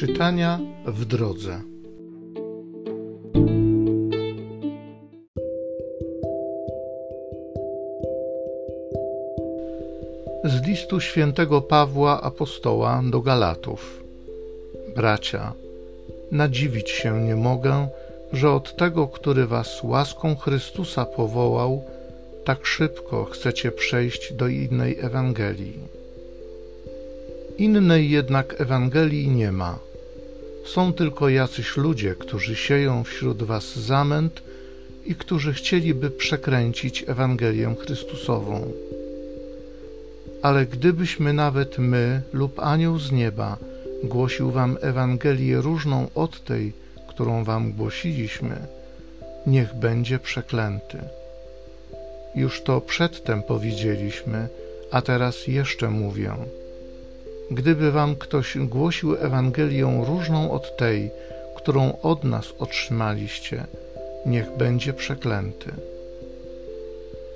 Czytania w drodze. Z listu świętego Pawła apostoła do Galatów. Bracia, nadziwić się nie mogę, że od tego, który was łaską Chrystusa powołał, tak szybko chcecie przejść do innej Ewangelii. Innej jednak Ewangelii nie ma. Są tylko jacyś ludzie, którzy sieją wśród was zamęt i którzy chcieliby przekręcić Ewangelię Chrystusową. Ale gdybyśmy nawet my lub anioł z nieba głosił wam Ewangelię różną od tej, którą wam głosiliśmy, niech będzie przeklęty. Już to przedtem powiedzieliśmy, a teraz jeszcze mówię. Gdyby wam ktoś głosił Ewangelię różną od tej, którą od nas otrzymaliście, niech będzie przeklęty.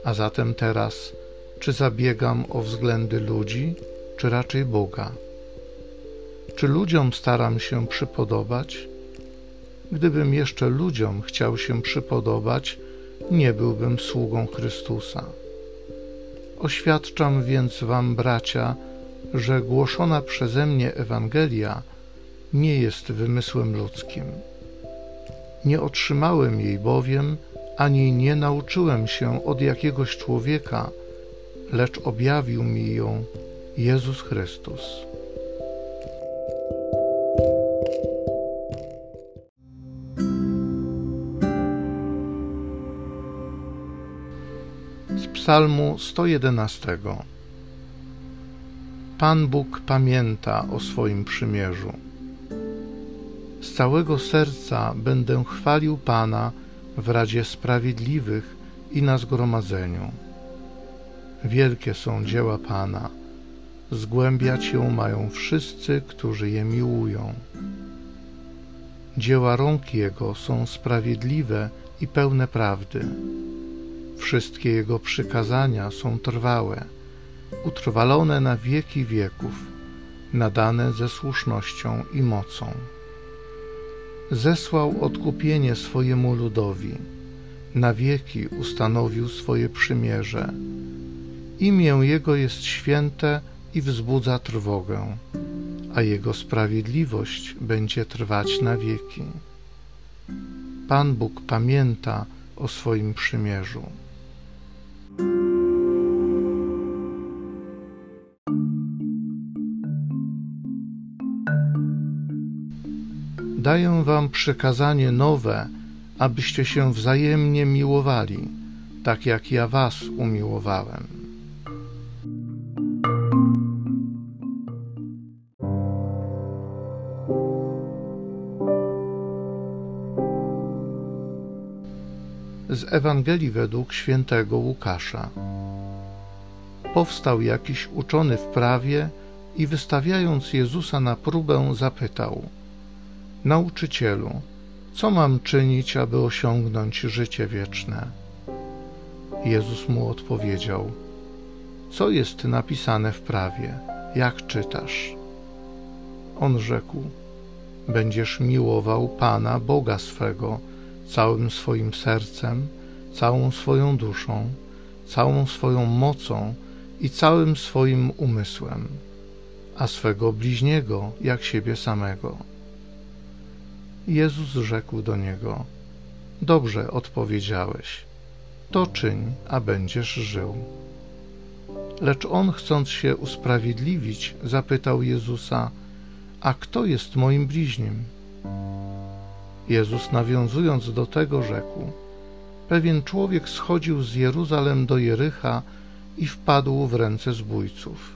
A zatem teraz, czy zabiegam o względy ludzi, czy raczej Boga? Czy ludziom staram się przypodobać? Gdybym jeszcze ludziom chciał się przypodobać, nie byłbym sługą Chrystusa. Oświadczam więc wam, bracia, że głoszona przeze mnie Ewangelia nie jest wymysłem ludzkim. Nie otrzymałem jej bowiem, ani nie nauczyłem się od jakiegoś człowieka, lecz objawił mi ją Jezus Chrystus. Z Psalmu 111 Pan Bóg pamięta o swoim przymierzu. Z całego serca będę chwalił Pana w Radzie Sprawiedliwych i na zgromadzeniu. Wielkie są dzieła Pana, zgłębiać ją mają wszyscy, którzy je miłują. Dzieła rąk Jego są sprawiedliwe i pełne prawdy. Wszystkie Jego przykazania są trwałe utrwalone na wieki wieków, nadane ze słusznością i mocą. Zesłał odkupienie swojemu ludowi, na wieki ustanowił swoje przymierze. Imię Jego jest święte i wzbudza trwogę, a Jego sprawiedliwość będzie trwać na wieki. Pan Bóg pamięta o swoim przymierzu. Daję wam przekazanie nowe, abyście się wzajemnie miłowali, tak jak ja was umiłowałem. Z Ewangelii według świętego Łukasza. Powstał jakiś uczony w prawie i wystawiając Jezusa na próbę zapytał – Nauczycielu, co mam czynić, aby osiągnąć życie wieczne? Jezus mu odpowiedział: Co jest napisane w prawie? Jak czytasz? On rzekł: Będziesz miłował Pana, Boga swego, całym swoim sercem, całą swoją duszą, całą swoją mocą i całym swoim umysłem, a swego bliźniego jak siebie samego. Jezus rzekł do niego: Dobrze odpowiedziałeś. To czyń, a będziesz żył. Lecz on, chcąc się usprawiedliwić, zapytał Jezusa: A kto jest moim bliźnim? Jezus, nawiązując do tego, rzekł: Pewien człowiek schodził z Jeruzalem do Jericha i wpadł w ręce zbójców.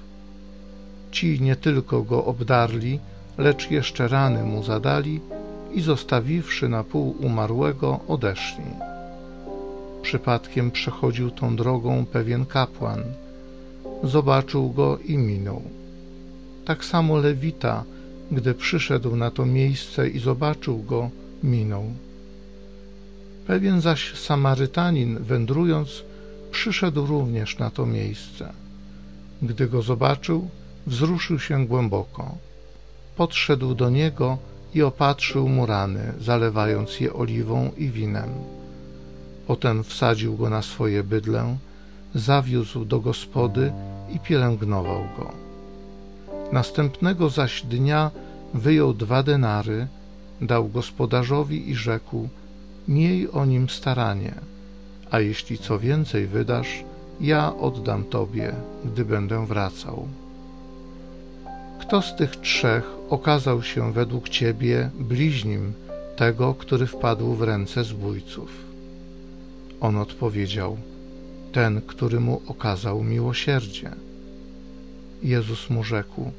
Ci nie tylko go obdarli, lecz jeszcze rany mu zadali i zostawiwszy na pół umarłego, odeszli. Przypadkiem przechodził tą drogą pewien kapłan. Zobaczył go i minął. Tak samo Lewita, gdy przyszedł na to miejsce i zobaczył go, minął. Pewien zaś Samarytanin, wędrując, przyszedł również na to miejsce. Gdy go zobaczył, wzruszył się głęboko podszedł do niego i opatrzył mu rany, zalewając je oliwą i winem. Potem wsadził go na swoje bydlę, zawiózł do gospody i pielęgnował go. Następnego zaś dnia wyjął dwa denary, dał gospodarzowi i rzekł: Miej o nim staranie, a jeśli co więcej wydasz, ja oddam tobie, gdy będę wracał. Kto z tych trzech okazał się według ciebie bliźnim tego, który wpadł w ręce zbójców? On odpowiedział: Ten, który mu okazał miłosierdzie. Jezus mu rzekł: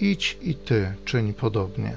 Idź i ty czyń podobnie.